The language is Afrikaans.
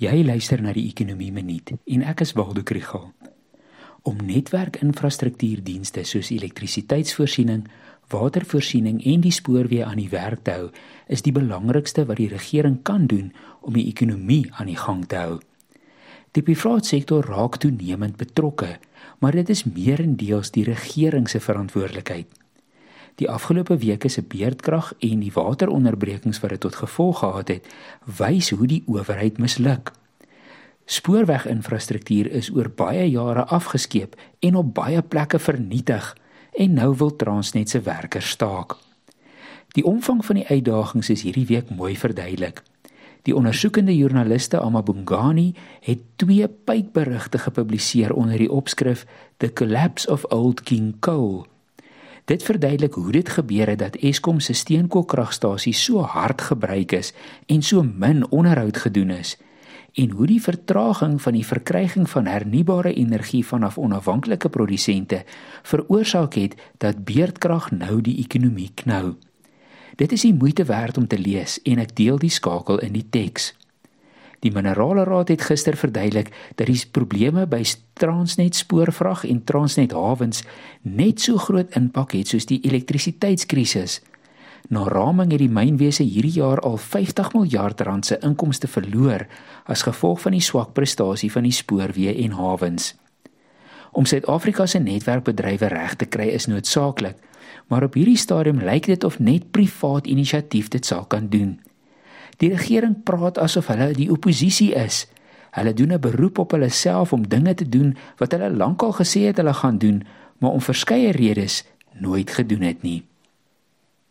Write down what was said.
Jy luister na die Ekonomie Minuut en ek is Waldo Krugel. Om netwerkinfrastruktuurdienste soos elektrisiteitsvoorsiening, watervoorsiening en die spoorweë aan die werk te hou, is die belangrikste wat die regering kan doen om die ekonomie aan die gang te hou. Die private sektor raak toenemend betrokke, maar dit is meerendeels die regering se verantwoordelikheid. Die afgelope weke se beerdkrag en die wateronderbrekings wat dit tot gevolg gehad het, wys hoe die owerheid misluk. Spoorweginfrastruktuur is oor baie jare afgeskeep en op baie plekke vernietig en nou wil Transnet se werkers staak. Die omvang van die uitdagings is hierdie week mooi verduidelik. Die ondersoekende joernaliste Amabungani het twee pykberigte gepubliseer onder die opskrif The Collapse of Old King Coal Dit verduidelik hoe dit gebeur het dat Eskom se steenkoolkragstasie so hard gebruik is en so min onderhoud gedoen is en hoe die vertraging van die verkryging van hernubare energie vanaf onafhanklike produsente veroorsaak het dat beerdkrag nou die ekonomie knou. Dit is die moeite werd om te lees en ek deel die skakel in die teks. Die Minerale Raad het gister verduidelik dat die probleme by Transnet spoorvrag en Transnet hawens net so groot impak het soos die elektrisiteitskrisis. Na raming het die mynwese hierdie jaar al 50 miljard rand se inkomste verloor as gevolg van die swak prestasie van die spoorweë en hawens. Om Suid-Afrika se netwerkbedrywe reg te kry is noodsaaklik, maar op hierdie stadium lyk dit of net privaat inisiatief dit sal kan doen. Die regering praat asof hulle die oppositie is. Hulle doen 'n beroep op hulle self om dinge te doen wat hulle lankal gesê het hulle gaan doen, maar om verskeie redes nooit gedoen het nie.